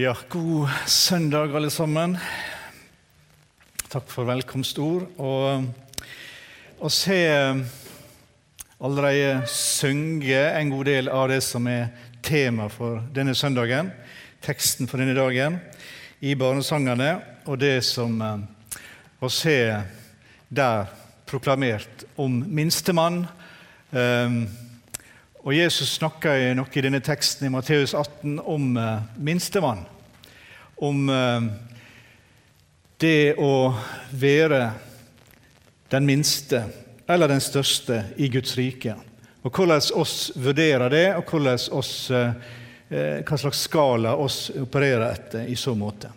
Ja, god søndag, alle sammen. Takk for velkomstord. Og å se allerede synge en god del av det som er tema for denne søndagen, teksten for denne dagen, i barnesangene, og det som å se der proklamert om minstemann. Um, og Jesus snakker noe i denne teksten i Matteus 18 om eh, minstemann. Om eh, det å være den minste eller den største i Guds rike. Og hvordan oss vurderer det, og oss, eh, hva slags skala oss opererer etter i så måte.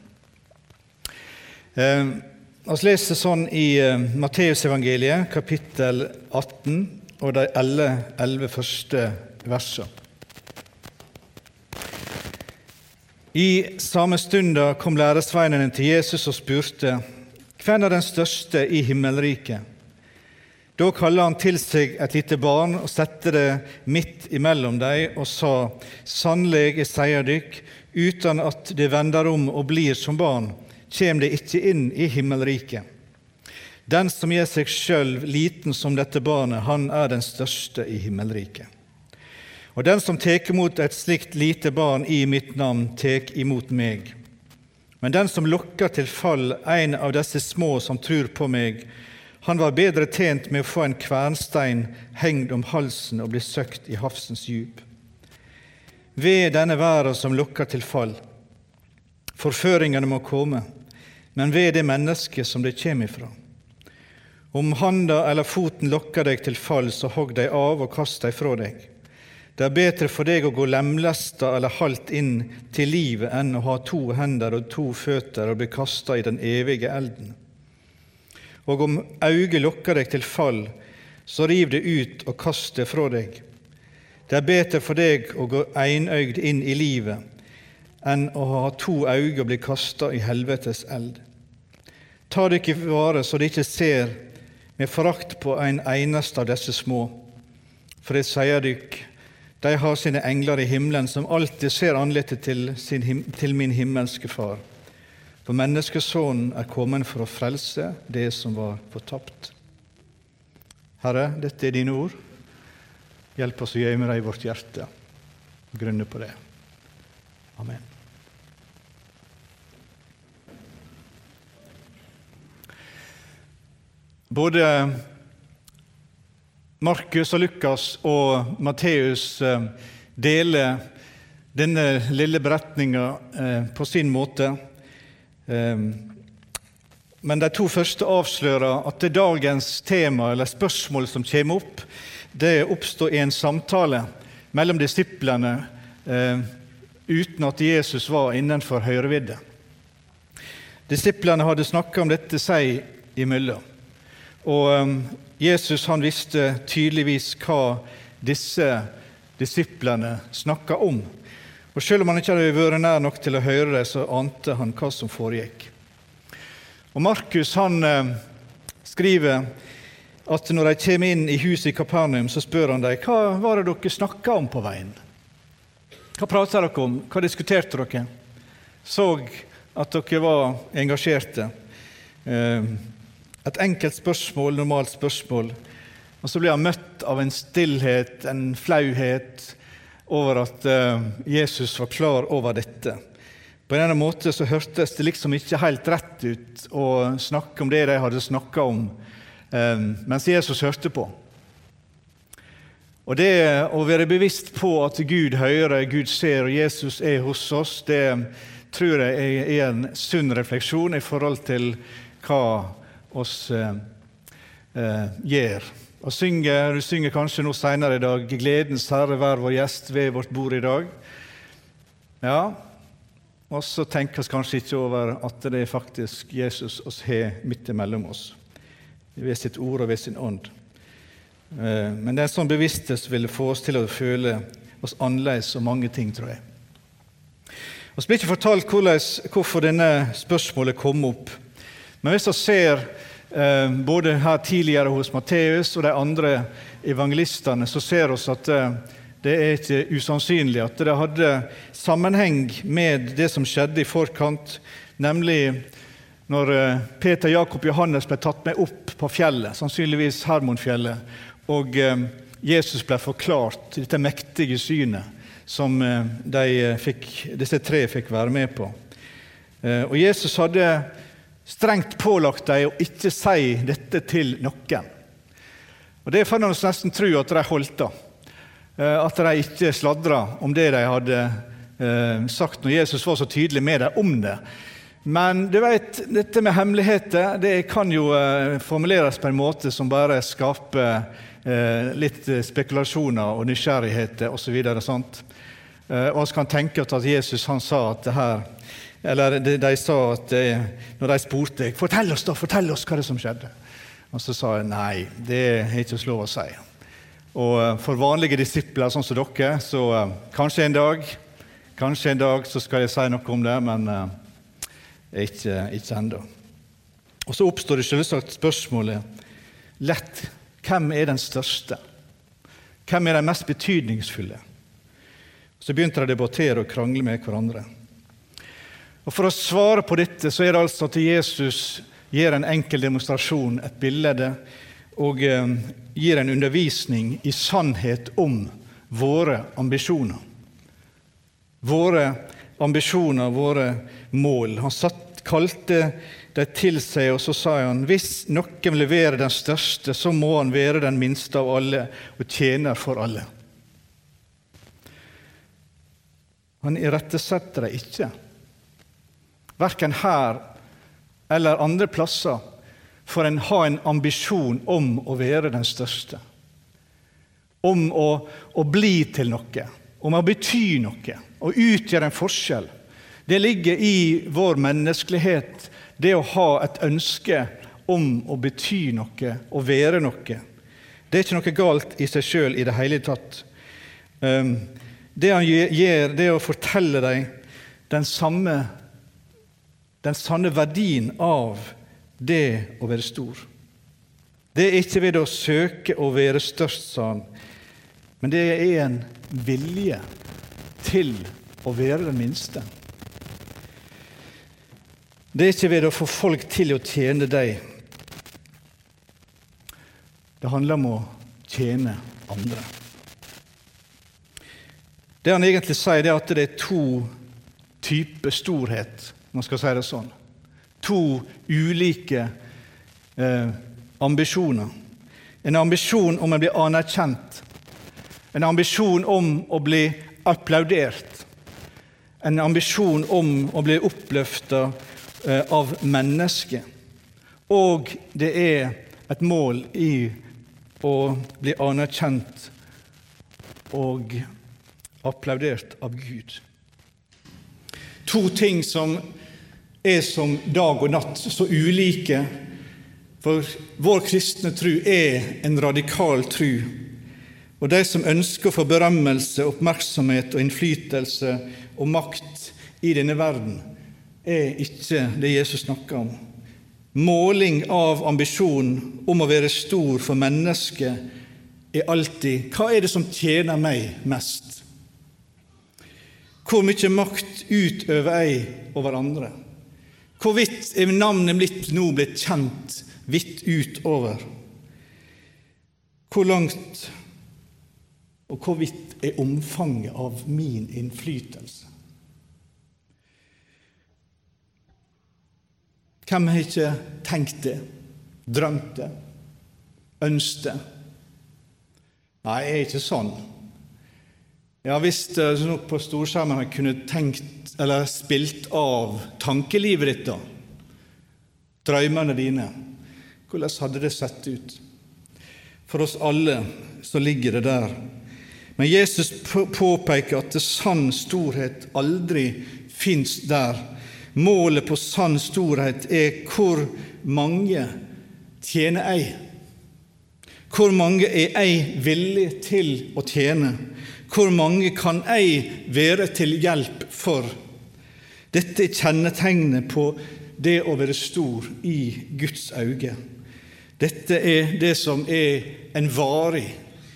Vi leser sånn i Matteusevangeliet, kapittel 18 og de elleve første versene. I samme stunda kom læresveinene til Jesus og spurte, hvem er den største i himmelriket? Da kaller han til seg et lite barn og setter det midt imellom dem og sa, Sannelig, jeg sier dykk, uten at det vender om og blir som barn, kommer det ikke inn i himmelriket. Den som gjør seg sjøl liten som dette barnet, han er den største i himmelriket. Og den som tar imot et slikt lite barn i mitt navn, tek imot meg. Men den som lokker til fall en av disse små som tror på meg, han var bedre tjent med å få en kvernstein hengt om halsen og bli søkt i havsens djup. Ved denne verden som lokker til fall. Forføringene må komme, men ved det mennesket som det kommer ifra. Om handa eller foten lokker deg til fall, så hogg deg av og kast deg fra deg. Det er bedre for deg å gå lemlesta eller halvt inn til livet enn å ha to hender og to føtter og bli kasta i den evige elden. Og om øyet lokker deg til fall, så riv det ut og kast det fra deg. Det er bedre for deg å gå einøgd inn i livet enn å ha to øyne og bli kasta i helvetes eld. Ta ikke vare så dere ikke ser med forakt på en eneste av disse små. For jeg sier dykk, de har sine engler i himmelen, som alltid ser ansiktet til, til, min himmelske Far. For menneskesonen er kommet for å frelse det som var fortapt. Herre, dette er dine ord. Hjelp oss å gjemme dem i vårt hjerte grunne på det. Amen. Både Markus og Lukas og Matteus eh, deler denne lille beretninga eh, på sin måte. Eh, men de to første avslører at det dagens tema eller spørsmål som kommer opp, det oppstår i en samtale mellom disiplene uten at Jesus var innenfor høyrevidde. Disiplene hadde snakka om dette seg imellom. Og um, Jesus han visste tydeligvis hva disse disiplene snakka om. Og Selv om han ikke hadde vært nær nok til å høre det, så ante han hva som foregikk. Og Markus han eh, skriver at når de kommer inn i huset i Kapernaum, så spør han dem hva var det dere snakka om på veien. Hva prata dere om? Hva diskuterte dere? Så at dere var engasjerte. Eh, et enkelt spørsmål, normalt spørsmål, og så blir han møtt av en stillhet, en flauhet, over at uh, Jesus var klar over dette. På denne måten så hørtes det liksom ikke helt rett ut å snakke om det de hadde snakka om, um, mens Jesus hørte på. Og Det å være bevisst på at Gud hører, Gud ser og Jesus er hos oss, det tror jeg er en sunn refleksjon i forhold til hva oss eh, eh, gjør. Og synger, Du synger kanskje noe senere i dag 'Gledens Herre, vær vår gjest ved vårt bord i dag'. Ja, og så tenker vi kanskje ikke over at det er faktisk Jesus oss har midt imellom oss, ved sitt ord og ved sin ånd. Eh, men det er en sånn bevissthet vil få oss til å føle oss annerledes om mange ting, tror jeg. Vi blir ikke fortalt hvorfor denne spørsmålet kom opp. Men hvis vi ser eh, både her tidligere hos Matteus og de andre evangelistene, så ser vi at eh, det er ikke usannsynlig at det hadde sammenheng med det som skjedde i forkant, nemlig når eh, Peter, Jakob og Johannes ble tatt med opp på fjellet, sannsynligvis Hermonfjellet, og eh, Jesus ble forklart dette mektige synet som eh, fikk, disse tre fikk være med på. Og Jesus hadde strengt pålagt dem å ikke si dette til noen. Og Det får en nesten tro at de holdt det. At de ikke sladra om det de hadde sagt når Jesus var så tydelig med dem om det. Men du vet, dette med hemmeligheter det kan jo eh, formuleres på en måte som bare skaper eh, litt spekulasjoner og nysgjerrigheter osv. Og, så videre, og vi kan tenke oss at Jesus han sa at det her Eller de, de sa at når de spurte fortell oss da, fortell oss hva det som skjedde. Og så sa jeg nei, det er ikke lov å si. Og eh, for vanlige disipler sånn som dere, så eh, kanskje en dag kanskje en dag så skal jeg si noe om det, men eh, ikke, ikke ennå. Og så oppstår det selvsagt spørsmålet lett hvem er den største? Hvem er den mest betydningsfulle? Så begynte de å debattere og krangle med hverandre. Og For å svare på dette så er det altså at Jesus gir en enkel demonstrasjon, et bilde, og eh, gir en undervisning i sannhet om våre ambisjoner. Våre ambisjoner, våre mål. Han satt, kalte de til seg, og så sa han hvis noen vil levere den største, så må han være den minste av alle og tjener for alle. Han irettesetter dem ikke, verken her eller andre plasser, for en ha en ambisjon om å være den største. Om å, å bli til noe, om å bety noe å utgjøre en forskjell. Det ligger i vår menneskelighet, det å ha et ønske om å bety noe å være noe. Det er ikke noe galt i seg sjøl i det hele tatt. Ehm, det han gjør, det er å fortelle dem den samme den sanne verdien av det å være stor. Det er ikke ved å søke å være størst, sa han, men det er en vilje til å være den minste. Det er ikke ved å få folk til å tjene deg. Det handler om å tjene andre. Det han egentlig sier, er at det er to typer storhet, man skal si det sånn. To ulike eh, ambisjoner. En ambisjon om å bli anerkjent. En ambisjon om å bli applaudert. En ambisjon om å bli oppløfta eh, av mennesket. Og det er et mål i å bli anerkjent og applaudert av Gud. To ting som er som dag og natt, så ulike. For vår kristne tru er en radikal tru og de som ønsker å få berømmelse, oppmerksomhet og innflytelse og makt i denne verden, er ikke det Jesus snakker om. Måling av ambisjonen om å være stor for mennesket er alltid hva er det som tjener meg mest? Hvor mye makt utøver jeg over andre? Hvorvidt er navnet mitt nå blitt kjent vidt utover? Hvor langt og hvorvidt er omfanget av min innflytelse? Hvem har ikke tenkt det, drømt det, ønsket det? Nei, jeg er ikke sånn. Ja, Hvis du på storskjermen kunne tenkt eller spilt av tankelivet ditt, da, drømmene dine, hvordan hadde det sett ut? For oss alle så ligger det der Men Jesus påpeker at sann storhet aldri fins der. Målet på sann storhet er hvor mange tjener ei. Hvor mange er ei villig til å tjene? Hvor mange kan jeg være til hjelp for? Dette er kjennetegnet på det å være stor i Guds øyne. Dette er det som er en varig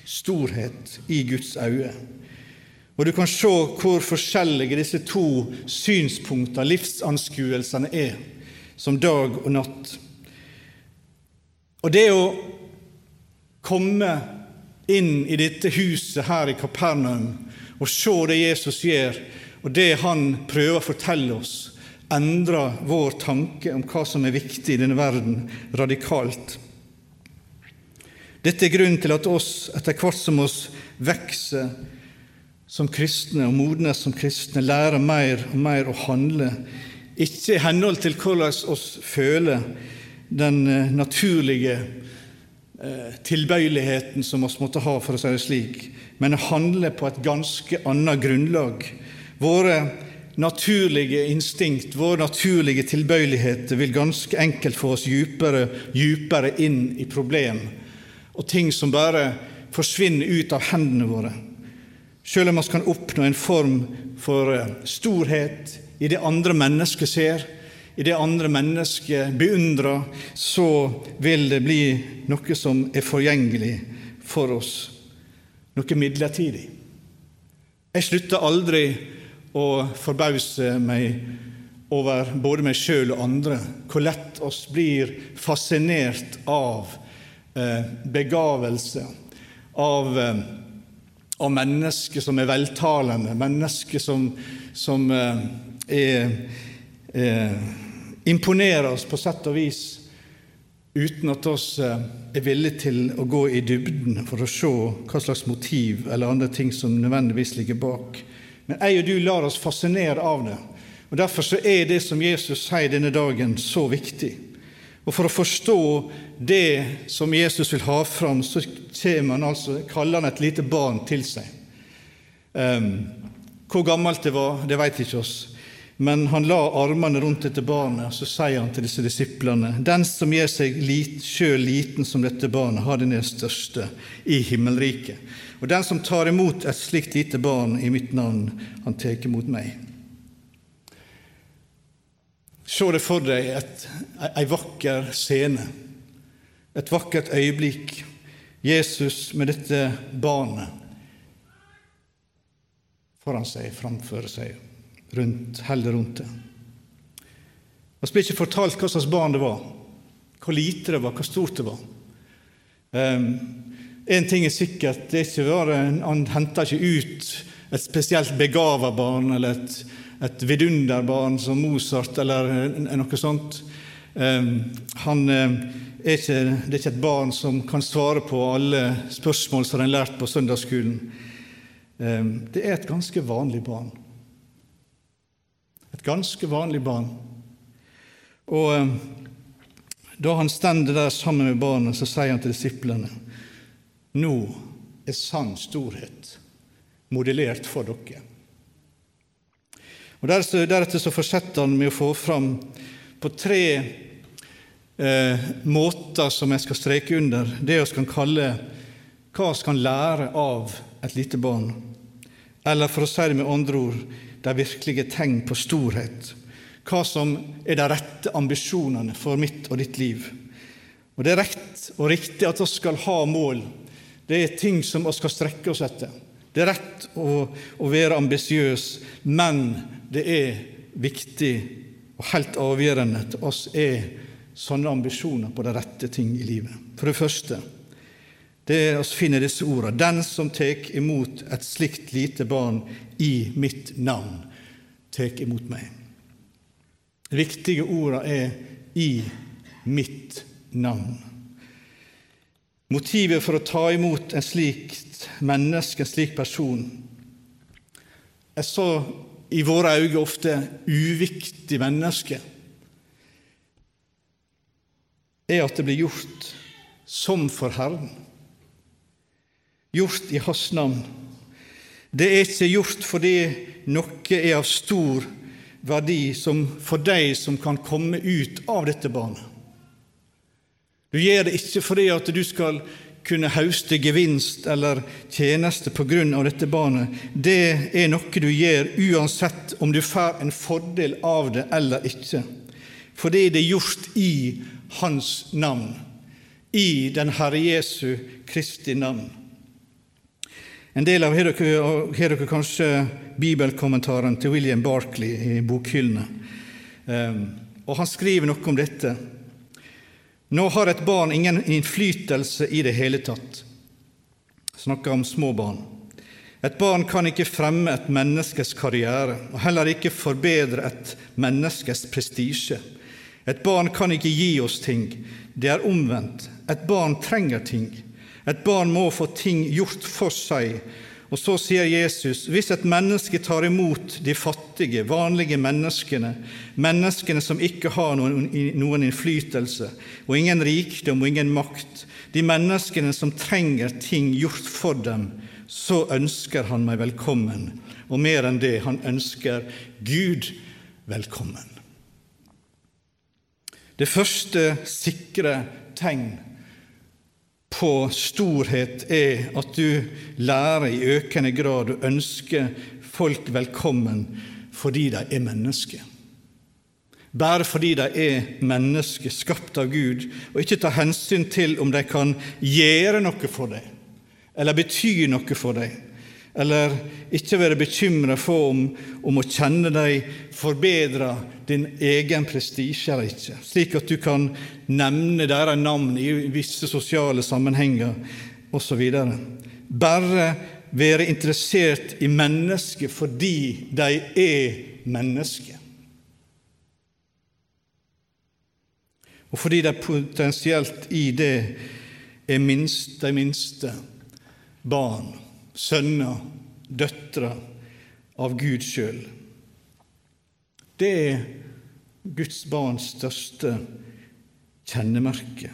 storhet i Guds øyne. Og Du kan se hvor forskjellige disse to synspunktene, livsanskuelsene, er, som dag og natt. Og det å komme inn i dette huset her i Kapernaum og se det Jesus gjør, og det han prøver å fortelle oss, endrer vår tanke om hva som er viktig i denne verden, radikalt. Dette er grunnen til at oss, etter hvert som oss vokser som kristne og modnes som kristne, lærer mer og mer å handle, ikke i henhold til hvordan oss føler den eh, naturlige tilbøyeligheten som vi måtte ha, for å si det slik, men å handle på et ganske annet grunnlag. Våre naturlige instinkt, våre naturlige tilbøyeligheter vil ganske enkelt få oss djupere, djupere inn i problem og ting som bare forsvinner ut av hendene våre. Selv om vi kan oppnå en form for eh, storhet i det andre mennesket ser, i det andre mennesket beundrer, så vil det bli noe som er forgjengelig for oss, noe midlertidig. Jeg slutter aldri å forbause meg over både meg sjøl og andre, hvor lett oss blir fascinert av eh, begavelse, av, eh, av mennesker som er veltalende, mennesker som, som er, er eh, imponerer oss på sett og vis uten at oss eh, er villige til å gå i dybden for å se hva slags motiv eller andre ting som nødvendigvis ligger bak. Men jeg og du lar oss fascinere av det. Og Derfor så er det som Jesus sier denne dagen, så viktig. Og For å forstå det som Jesus vil ha fram, så han altså, kaller han et lite barn til seg. Um, hvor gammelt det var, det vet ikke oss. Men han la armene rundt dette barnet, så sier han til disse disiplene.: Den som gjør seg lit, sjøl liten som dette barnet, har den største i himmelriket. Og den som tar imot et slikt lite barn i mitt navn, han tar imot meg. Se deg for deg et, ei vakker scene, et vakkert øyeblikk. Jesus med dette barnet foran seg, framfor seg rundt, heller rundt det. Vi blir ikke fortalt hva slags barn det var, hvor lite det var, hvor stort det var. Um, en ting er sikkert, det er ikke bare, han henter ikke ut et spesielt begava barn eller et, et vidunderbarn som Mozart eller noe sånt. Um, han, um, er ikke, det er ikke et barn som kan svare på alle spørsmål som en har lært på søndagsskolen. Det er et ganske vanlig barn. Et ganske vanlig barn. Og eh, da han stender der sammen med barnet, så sier han til disiplene Nå er sann storhet modellert for dere. Og Deretter så fortsetter han med å få fram på tre eh, måter som jeg skal streke under, det vi kan kalle hva vi kan lære av et lite barn. Eller for å si det med andre ord de virkelige tegn på storhet, hva som er de rette ambisjonene for mitt og ditt liv. Og Det er rett og riktig at vi skal ha mål. Det er ting som vi skal strekke oss etter. Det er rett å, å være ambisiøs, men det er viktig og helt avgjørende at oss er sånne ambisjoner på de rette ting i livet. For det første det er å finne disse ordene. Den som tek imot et slikt lite barn i mitt navn, tek imot meg. De viktige ordene er 'i mitt navn'. Motivet for å ta imot en slikt menneske, en slik person, er så i våre øyne ofte uviktig menneske, er at det blir gjort som for Herren gjort i Hans navn. Det er ikke gjort fordi noe er av stor verdi for deg som kan komme ut av dette barnet. Du gjør det ikke fordi at du skal kunne hauste gevinst eller tjeneste på grunn av dette barnet. Det er noe du gjør uansett om du får en fordel av det eller ikke. Fordi det er gjort i Hans navn, i den Herre Jesu Kristi navn. En del av har dere, kanskje bibelkommentaren til William Barkley i bokhyllene. Ehm, og Han skriver noe om dette. Nå har et barn ingen innflytelse i det hele tatt. Snakker om små barn. Et barn kan ikke fremme et menneskes karriere, og heller ikke forbedre et menneskes prestisje. Et barn kan ikke gi oss ting. Det er omvendt. Et barn trenger ting. Et barn må få ting gjort for seg, og så sier Jesus hvis et menneske tar imot de fattige, vanlige menneskene, menneskene som ikke har noen, noen, innflytelse og ingen rikdom og ingen makt, de menneskene som trenger ting gjort for dem, så ønsker han meg velkommen. Og mer enn det, han ønsker Gud velkommen. Det første sikre tegn på storhet er at du lærer i økende grad å ønske folk velkommen fordi de er mennesker. Bare fordi de er mennesker, skapt av Gud, og ikke ta hensyn til om de kan gjøre noe for deg, eller bety noe for deg eller ikke være bekymra for om, om, å kjenne deg forbedre din egen prestisje eller ikke, slik at du kan nevne deres navn i visse sosiale sammenhenger osv. Bare være interessert i mennesket fordi de er mennesker. Og fordi de potensielt i det er minst, de minste barn sønner, døtre av Gud sjøl. Det er Guds barns største kjennemerke.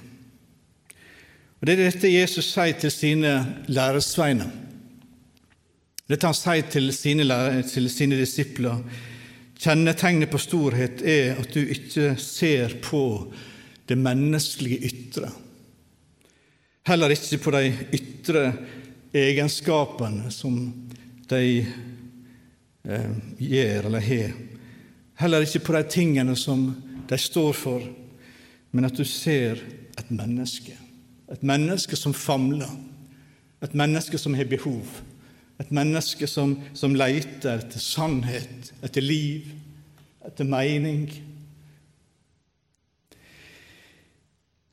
Og Det er dette Jesus sier til sine læresveiner. Dette han sier til sine, til sine disipler. Kjennetegnet på storhet er at du ikke ser på det menneskelige ytre. Heller ikke på de ytre egenskapene som de eh, gjør eller har. Heller ikke på de tingene som de står for, men at du ser et menneske. Et menneske som famler, et menneske som har behov. Et menneske som, som leter etter sannhet, etter liv, etter mening.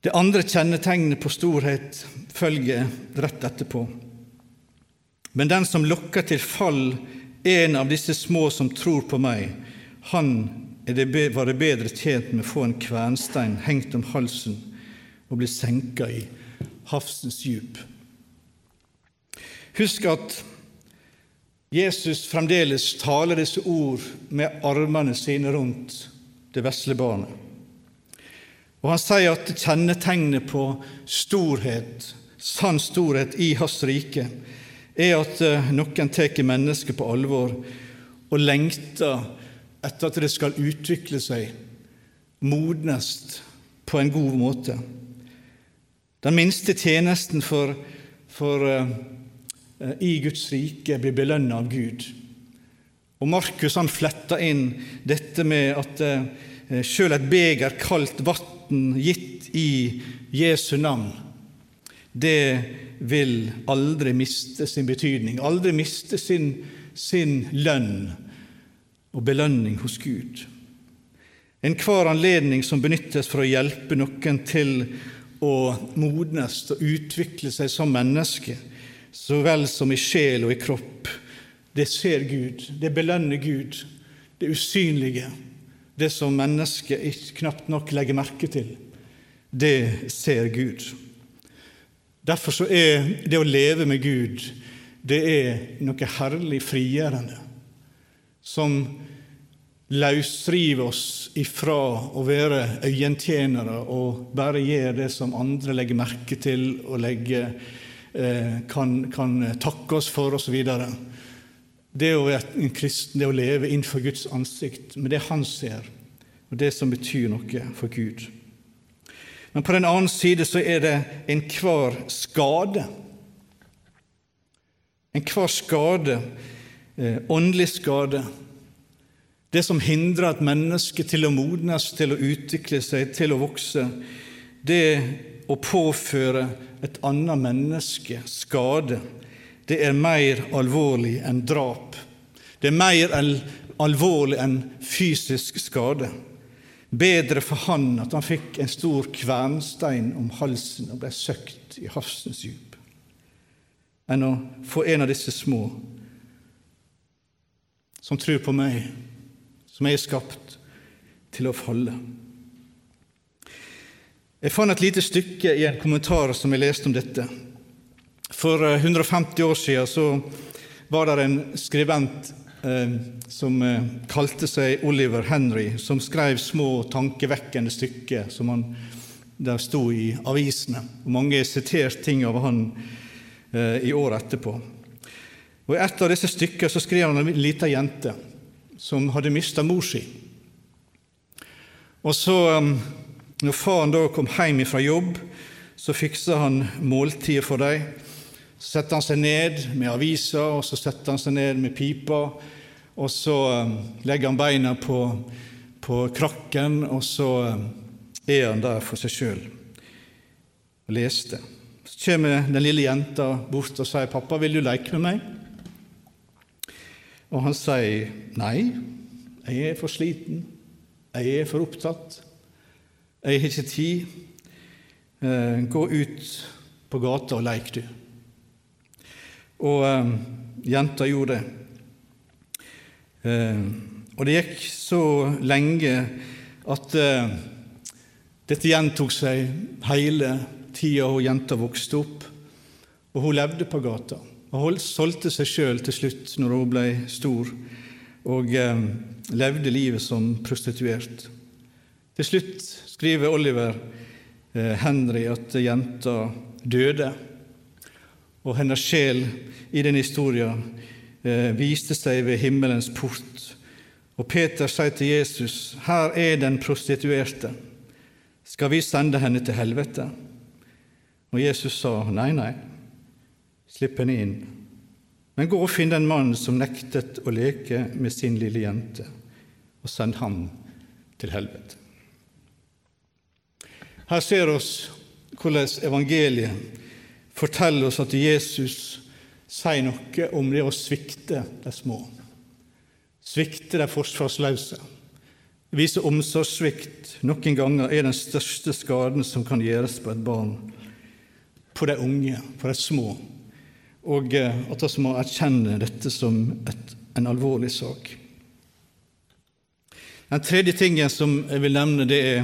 Det andre kjennetegnet på storhet følger rett etterpå. Men den som lokker til fall en av disse små som tror på meg, han det, var det bedre tjent med å få en kvernstein hengt om halsen og bli senka i havsens djup. Husk at Jesus fremdeles taler disse ord med armene sine rundt det vesle barnet. Og han sier at kjennetegnet på storhet, sann storhet i Hans rike, er at eh, noen tar mennesket på alvor og lengter etter at det skal utvikle seg, modnes på en god måte. Den minste tjenesten for, for uh, i Guds rike blir belønnet av Gud. Og Markus han fletter inn dette med at uh, sjøl et beger kaldt vann gitt i Jesu navn, det vil aldri miste sin betydning, aldri miste sin, sin lønn og belønning hos Gud. Enhver anledning som benyttes for å hjelpe noen til å modnes og utvikle seg som menneske, så vel som i sjel og i kropp, det ser Gud, det belønner Gud, det usynlige, det som mennesket knapt nok legger merke til. Det ser Gud. Derfor så er det å leve med Gud det er noe herlig frigjørende som løsriver oss ifra å være øyentjenere og bare gjøre det som andre legger merke til og legger, eh, kan, kan takke oss for osv. det å være en kristen, det å leve innenfor Guds ansikt med det han ser, og det som betyr noe for Gud. Men på den annen side så er det enhver skade. Enhver skade, eh, åndelig skade, det som hindrer et menneske til å modnes, til å utvikle seg, til å vokse, det å påføre et annet menneske skade, det er mer alvorlig enn drap. Det er mer alvorlig enn fysisk skade. Bedre for han at han fikk en stor kvernstein om halsen og ble søkt i havsens djup, enn å få en av disse små som tror på meg, som jeg er skapt til å falle. Jeg fant et lite stykke i en kommentar som jeg leste om dette. For 150 eh, år siden var det en skribent som eh, kalte seg Oliver Henry, som skrev små tankevekkende stykker som han, der sto i avisene. Og mange har sitert ting av han eh, i år etterpå. Og I et av disse stykkene skrev han om en lita jente som hadde mista mor si. Og så, når faren da kom hjem fra jobb, så fiksa han måltidet for dem. Så setter han seg ned med aviser, og så setter han seg ned med pipa. Og så um, legger han beina på, på krakken, og så um, er han der for seg sjøl og leste. Så kommer den lille jenta bort og sier, 'Pappa, vil du leke med meg?' Og han sier, 'Nei, jeg er for sliten. Jeg er for opptatt. Jeg har ikke tid. Eh, gå ut på gata og leik, du.' Og eh, jenta gjorde det. Eh, og det gikk så lenge at dette gjentok seg hele tida hun jenta vokste opp, og hun levde på gata. Og solgte seg sjøl til slutt når hun ble stor, og eh, levde livet som prostituert. Til slutt skriver Oliver eh, Henry at jenta døde, og hennes sjel i den historien eh, viste seg ved himmelens port. Og Peter sier til Jesus, 'Her er den prostituerte. Skal vi sende henne til helvete?' Og Jesus sa, 'Nei, nei, Slipp henne inn. Men gå og finn den mannen som nektet å leke med sin lille jente, og send ham til helvete. Her ser oss hvordan evangeliet forteller oss at Jesus sier noe om det å svikte de små. Svikte de forsvarsløse. Vise omsorgssvikt noen ganger er den største skaden som kan gjøres på et barn, på de unge, på de små og eh, at vi må erkjenne dette som et, en alvorlig sak. Den tredje tingen som jeg vil nevne, det er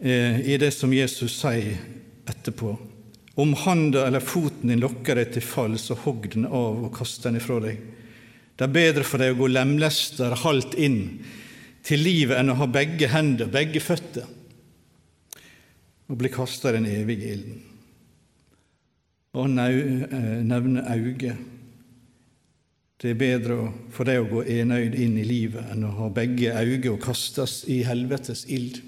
eh, i det som Jesus sier etterpå. Om handa eller foten din lokker deg til fall, så hogg den av og kast den ifra deg. Det er bedre for deg å gå lemlester halvt inn til livet enn å ha begge hender, begge føtter, og bli kasta i den evige ilden og eh, nevne auge. Det er bedre for deg å gå enøyd inn i livet enn å ha begge øyne og kastes i helvetes ild.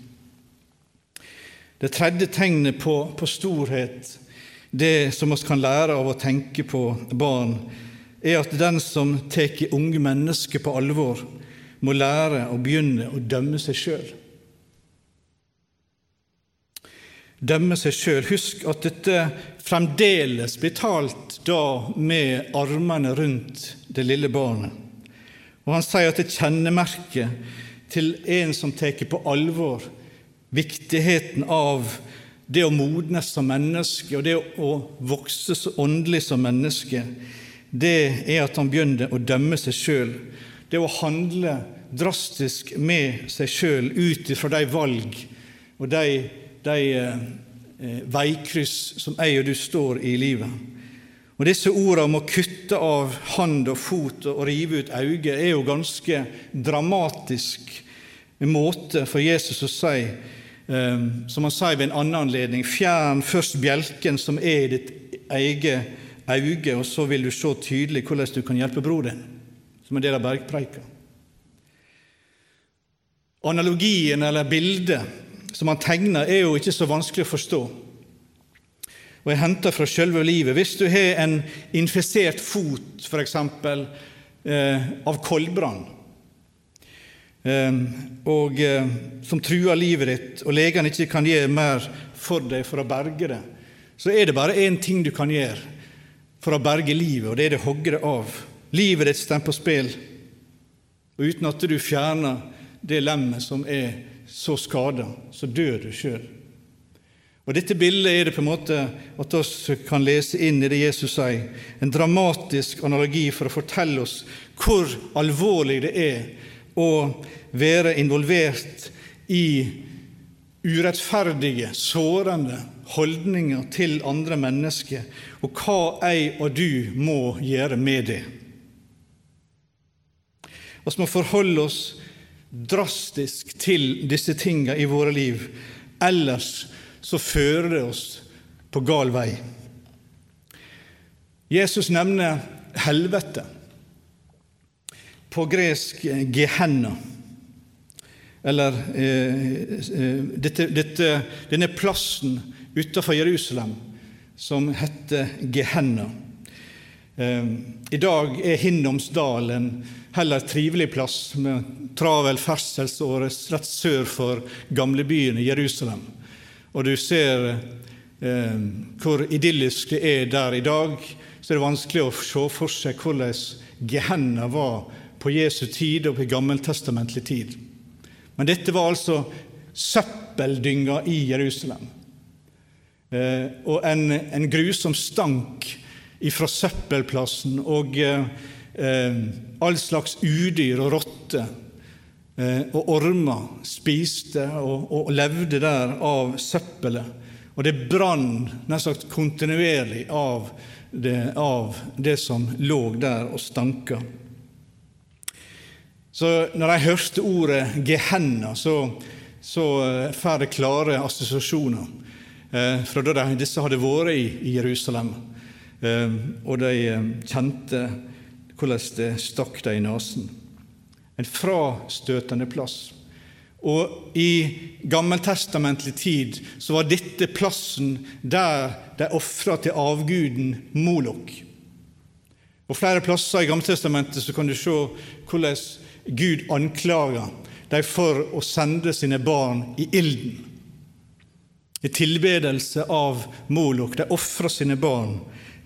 Det tredje tegnet på, på, storhet, det som vi kan lære av å tenke på barn, er at den som tar unge mennesker på alvor, må lære å begynne å dømme seg sjøl. Dømme seg sjøl. Husk at dette fremdeles blir talt da med armene rundt det lille barnet. Og Han sier at det kjennemerket til en som tar på alvor viktigheten av det å modnes som menneske og det å vokse så åndelig som menneske, det er at han begynner å dømme seg sjøl. Det å handle drastisk med seg sjøl ut ifra de valg og de, de eh, veikryss som jeg og du står i livet. Og Disse ordene om å kutte av hand og fot og rive ut øyne er jo ganske dramatisk måte for Jesus å si, som han sier ved en annen anledning, fjern først bjelken som er i ditt eget øye, og så vil du se tydelig hvordan du kan hjelpe bror din, som en del av bergpreika. Analogien eller bildet som han tegner, er jo ikke så vanskelig å forstå. Og jeg henter fra selve livet. Hvis du har en infisert fot, f.eks. Eh, av koldbrann, og, eh, som truer livet ditt, og legene ikke kan gjøre mer for deg for å berge det, så er det bare én ting du kan gjøre for å berge livet, og det er det å hogge det av. Livet ditt står på spill, og uten at du fjerner det lemmet som er så skada, så dør du sjøl. Og Dette bildet er det på en måte at vi kan lese inn i det Jesus sier. En dramatisk analogi for å fortelle oss hvor alvorlig det er å være involvert i urettferdige, sårende holdninger til andre mennesker, og hva jeg og du må gjøre med det. Vi må forholde oss drastisk til disse tingene i våre liv. Ellers så fører det oss på gal vei. Jesus nevner helvete, på gresk gehenna, eller eh, eh, dette, dette, denne plassen utenfor Jerusalem som heter Gehenna. Eh, I dag er Hinnomsdal en heller trivelig plass med travel ferdselsåre rett sør for gamlebyen i Jerusalem. Og du ser eh, hvor idyllisk det er der i dag, så er det vanskelig å se for seg hvordan Gehenna var på Jesu tid og på gammeltestamentlig tid. Men dette var altså søppeldynga i Jerusalem. Eh, og en, en, grusom stank ifra søppelplassen og eh, eh all slags udyr og rotter og ormer spiste og, og, levde der av søppelet. Og det brann nær sagt kontinuerlig av det, av det som lå der og stanka. Så når jeg hørte ordet 'Gehenna', så, så eh, får jeg klare assosiasjoner eh, fra da disse hadde vært i, Jerusalem. Eh, og de eh, kjente hvordan det stakk dem i nesen en frastøtende plass. Og I gammeltestamentlig tid så var dette plassen der de ofra til avguden Molok. På flere plasser i Gammeltestamentet så kan du se hvordan Gud anklager dem for å sende sine barn i ilden. I tilbedelse av Molok. De ofrer sine barn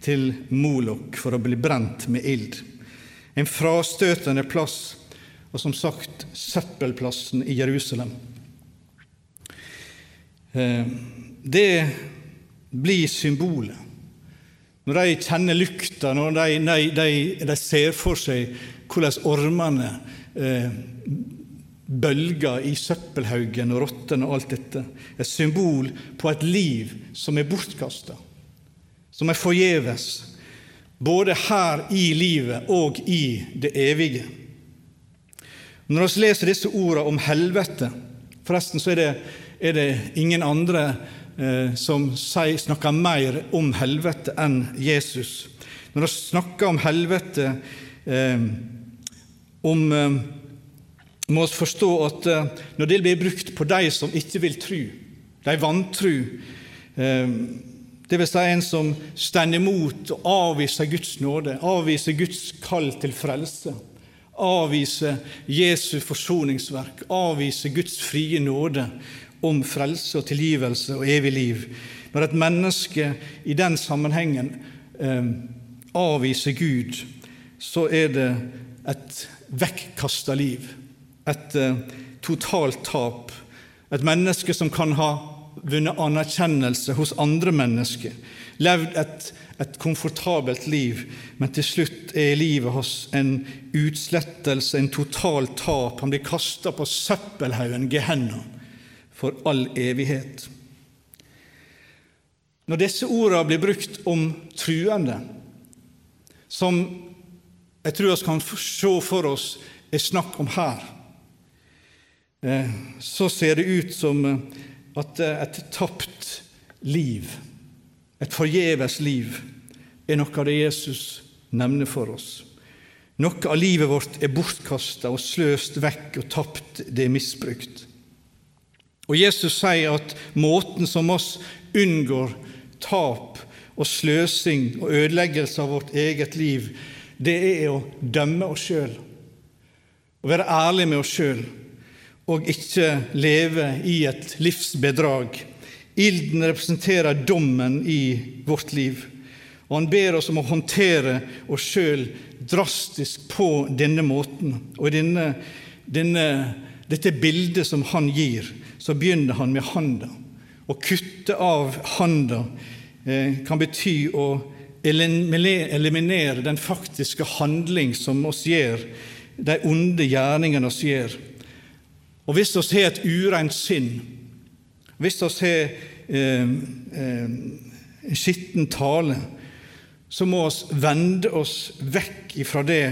til Molok for å bli brent med ild. En frastøtende plass og som sagt søppelplassen i Jerusalem. Eh, det blir symbolet. Når de kjenner lukta, når de, de, de ser for seg hvordan ormene bølger i søppelhaugen og rottene og alt dette, et symbol på et liv som er bortkasta, som er forgjeves, både her i livet og i det evige. Når vi leser disse ordene om helvete Forresten så er det, er det ingen andre eh, som sier, snakker mer om helvete enn Jesus. Når vi snakker om helvete, eh, om, eh, må vi forstå at eh, når det blir brukt på de som ikke vil tro, de eh, det vil si en som stender imot og avviser Guds nåde, avviser Guds kall til frelse avviser Jesu forsoningsverk, avviser Guds frie nåde om frelse og tilgivelse og evig liv. Når et menneske i den sammenhengen avviser Gud, så er det et vekkkasta liv, et eh, totalt tap. Et menneske som kan ha vunnet anerkjennelse hos andre mennesker, levd et et komfortabelt liv, men til slutt er livet hans en utslettelse, en total tap. Han blir kasta på søppelhaugen Gehenna for all evighet. Når disse ordene blir brukt om truende, som jeg tror vi kan se for oss er snakk om her, eh, så ser det ut som at et tapt liv et forgjeves liv er noe av det Jesus nevner for oss. Noe av livet vårt er bortkasta og sløst vekk og tapt, det er misbrukt. Og Jesus sier at måten som oss unngår tap og sløsing og ødeleggelse av vårt eget liv, det er å dømme oss sjøl. Å være ærlig med oss sjøl og ikke leve i et livsbedrag. Ilden representerer dommen i vårt liv. Og Han ber oss om å håndtere oss sjøl drastisk på denne måten. Og denne, denne, dette bildet som han gir, så begynner han med handa. Å kutte av handa eh, kan bety å eliminere den faktiske handling som oss gjør, de onde gjerningene oss gjør. Og hvis vi har et ureint sinn, hvis vi har eh, eh, skitten tale, så må vi vende oss vekk ifra det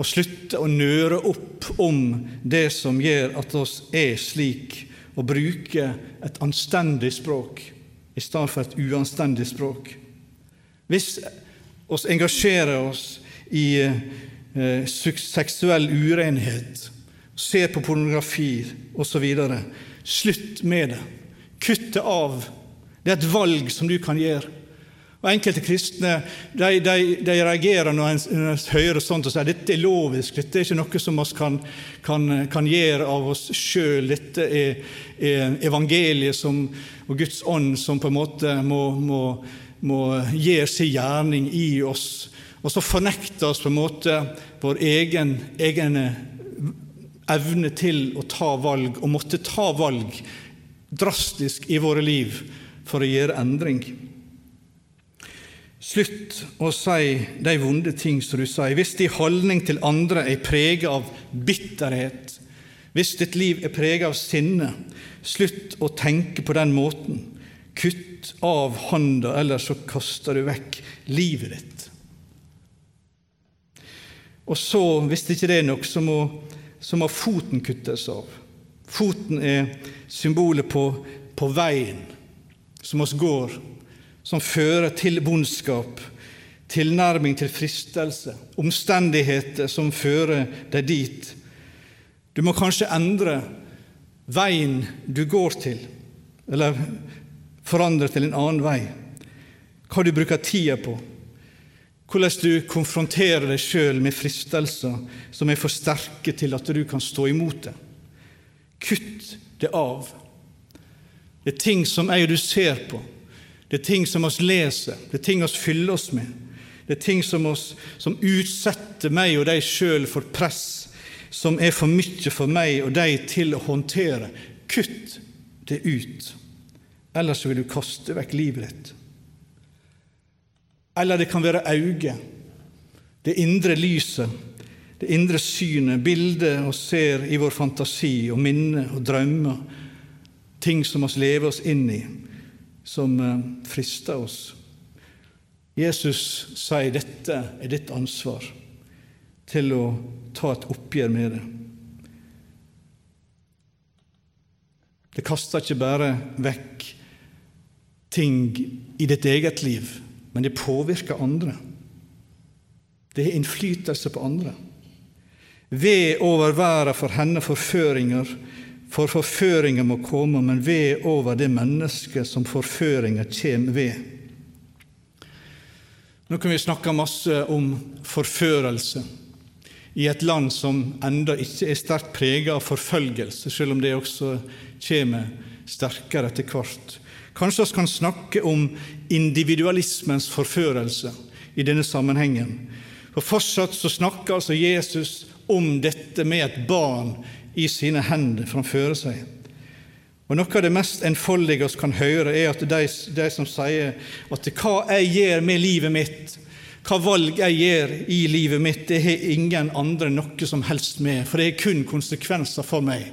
og slutte å nøre opp om det som gjør at oss er slik, og bruke et anstendig språk i stedet for et uanstendig språk. Hvis oss engasjerer oss i eh, seksuell urenhet, ser på pornografi osv. Slutt med det. Kutt det av. Det er et valg som du kan gjøre. Og Enkelte kristne de, de, de reagerer når en, når en, hører sånt og sier dette er lovisk, dette er ikke noe som vi kan, kan, kan, gjøre av oss sjøl. Dette er, er, evangeliet som, og Guds ånd som på en måte må, må, må gjøre sin gjerning i oss. Og så fornekter oss på en måte vår egen, egen evne til å ta valg, og måtte ta valg drastisk i våre liv for å gjøre endring. Slutt å si de vonde ting som du sier. Hvis din holdning til andre er preget av bitterhet, hvis ditt liv er preget av sinne, slutt å tenke på den måten. Kutt av hånda, ellers så kaster du vekk livet ditt. Og så, hvis det ikke er nok, så må så må foten kuttes av. Foten er symbolet på, på veien som oss går, som fører til bondskap, tilnærming til fristelse, omstendigheter som fører deg dit. Du må kanskje endre veien du går til, eller forandre til en annen vei. Hva du bruker tida på. Hvordan du konfronterer deg sjøl med fristelser som er for sterke til at du kan stå imot det. Kutt det av. Det er ting som jeg og du ser på. Det er ting som vi leser. Det er ting vi fyller oss med. Det er ting som, oss, som utsetter meg og deg sjøl for press, som er for mye for meg og deg til å håndtere. Kutt det ut, ellers vil du kaste vekk livet ditt. Eller det kan være øyet, det indre lyset, det indre synet, bildet vi ser i vår fantasi og minner og drømmer, ting som vi lever oss inn i, som eh, frister oss. Jesus sier dette er ditt ansvar til å ta et oppgjør med det. Det kaster ikke bare vekk ting i ditt eget liv, men det påvirker andre. Det har innflytelse på andre. Ved over verda for henne forføringer, for forføringer må komme, men ved over det mennesket som forføringer kommer ved. Nå kan vi snakke masse om forførelse i et land som enda ikke er sterkt preget av forfølgelse, selv om det også kommer sterkere etter hvert. Kanskje vi kan snakke om individualismens forførelse i denne sammenhengen. For Fortsatt så snakker altså Jesus om dette med et barn i sine hender framfor seg. Og Noe av det mest enfoldige vi kan høre, er at de, de, som sier at hva jeg gjør med livet mitt, hva valg jeg gjør i livet mitt, det har ingen andre noe som helst med, for det er kun konsekvenser for meg.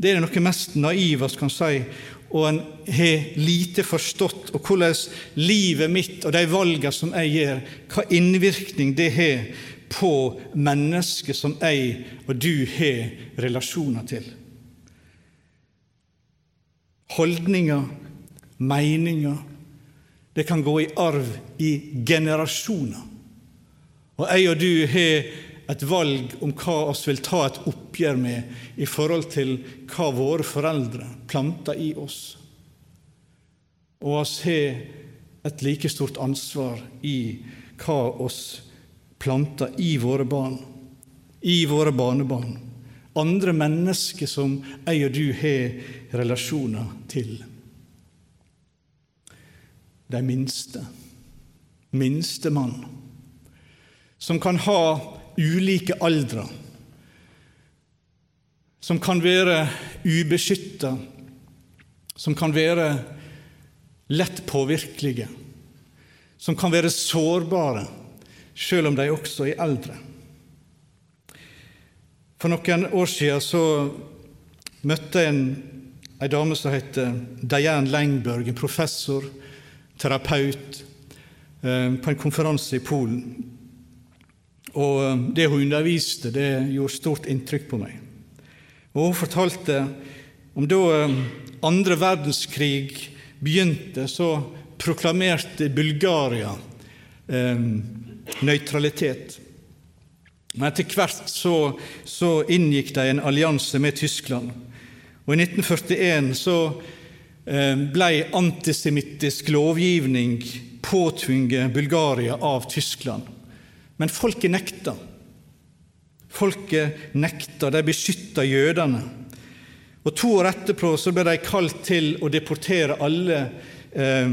Det er det noe mest naive vi kan si, og en har lite forstått og hvordan livet mitt og de valgene som jeg gjør, hva innvirkning det har på mennesket som jeg og du har relasjoner til. Holdninger, meninger, det kan gå i arv i generasjoner. Og jeg og du har et valg om hva oss vil ta et oppgjør med i forhold til hva våre foreldre planta i oss. Og oss har et like stort ansvar i hva oss planter i våre barn, i våre barnebarn, andre mennesker som jeg og du har relasjoner til. De minste, minstemann, som kan ha ulike aldre, som kan være ubeskytta, som kan være lett påvirkelige, som kan være sårbare, selv om de også er eldre. For noen år siden møtte jeg en, en dame som heter Dianne Langberg, en professor, terapeut, eh, på en konferanse i Polen. Og eh, det hun underviste, det gjorde stort inntrykk på meg. Og Hun fortalte om da eh, andre verdenskrig begynte, så proklamerte Bulgaria eh, nøytralitet. Men etter hvert så, så, inngikk de en allianse med Tyskland. Og I 1941 så eh, ble antisemittisk lovgivning påtvunget Bulgaria av Tyskland. Men folket nekta. Folket nekta. De beskytta jødene. Og To år etterpå så ble de kalt til å deportere alle eh,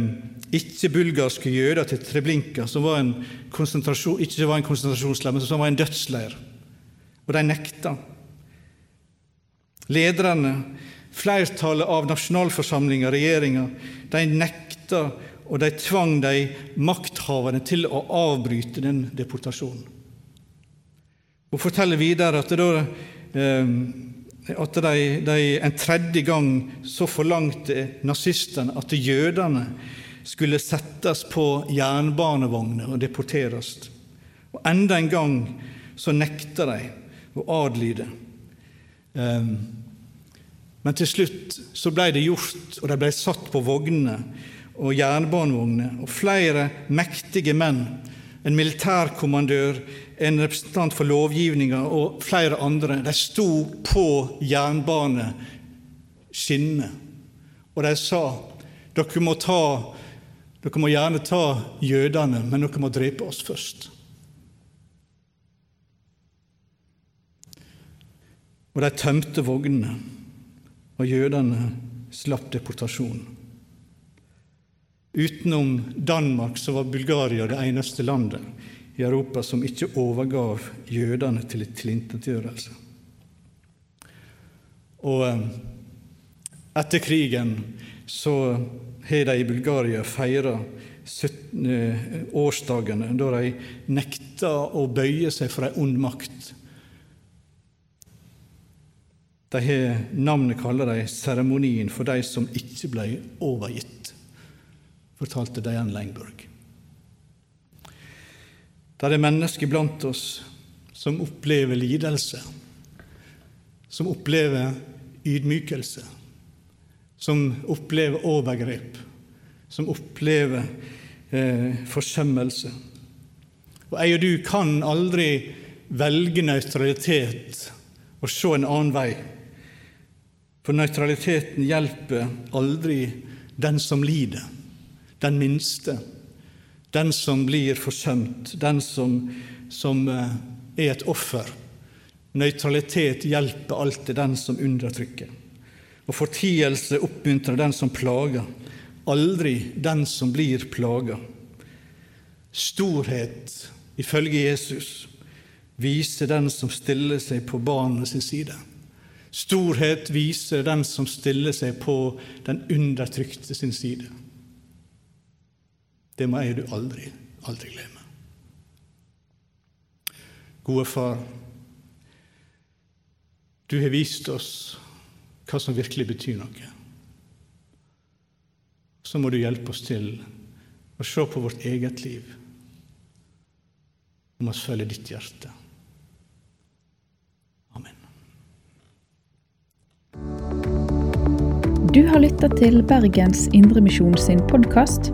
ikke-bulgarske jøder til Treblinka, som var en ikke var en konsentrasjonsleir, men som var en dødsleir. Og de nekta. Lederne, flertallet av nasjonalforsamlinga, regjeringa, de nekta og de tvang de makthaverne til å avbryte den deportasjonen. Hun forteller videre at, da, eh, at de, de, en tredje gang så forlangte nazistene at jødene skulle settes på jernbanevogner og deporteres. Og Enda en gang så nekta de å adlyde. Eh, men til slutt så ble det gjort, og de ble satt på vognene og jernbanevogner, og flere mektige menn, en militærkommandør, en representant for lovgivninga og flere andre, de sto på jernbaneskinnene, og de sa dere må, ta, dere må gjerne ta jødene, men dere må drepe oss først. Og de tømte vognene, og jødene slapp deportasjonen. Utenom Danmark så var Bulgaria det eneste landet i Europa som ikke overgav jødene til tilintetgjørelse. Og eh, etter krigen så har de i Bulgaria feira eh, årsdagene da de nekta å bøye seg for ei ond makt. De har Navnet kaller de seremonien for de som ikke ble overgitt fortalte Dianne Langberg. Det er mennesker blant oss som opplever lidelse, som opplever ydmykelse, som opplever overgrep, som opplever eh, forsømmelse. Og jeg og du kan aldri velge nøytralitet og se en annen vei. For nøytraliteten hjelper aldri den som lider den minste, den som blir forsømt, den som, som eh, er et offer. Nøytralitet hjelper alltid den som undertrykker. Og fortielse oppmuntrer den som plager, aldri den som blir plaga. Storhet, ifølge Jesus, viser den som stiller seg på barnets side. Storhet viser den som stiller seg på den undertrykte sin side. Det må jeg du aldri, aldri glemme. Gode far, du har vist oss hva som virkelig betyr noe. Så må du hjelpe oss til å se på vårt eget liv om oss følge ditt hjerte. Amen. Du har lytta til Bergens Indremisjon sin podkast.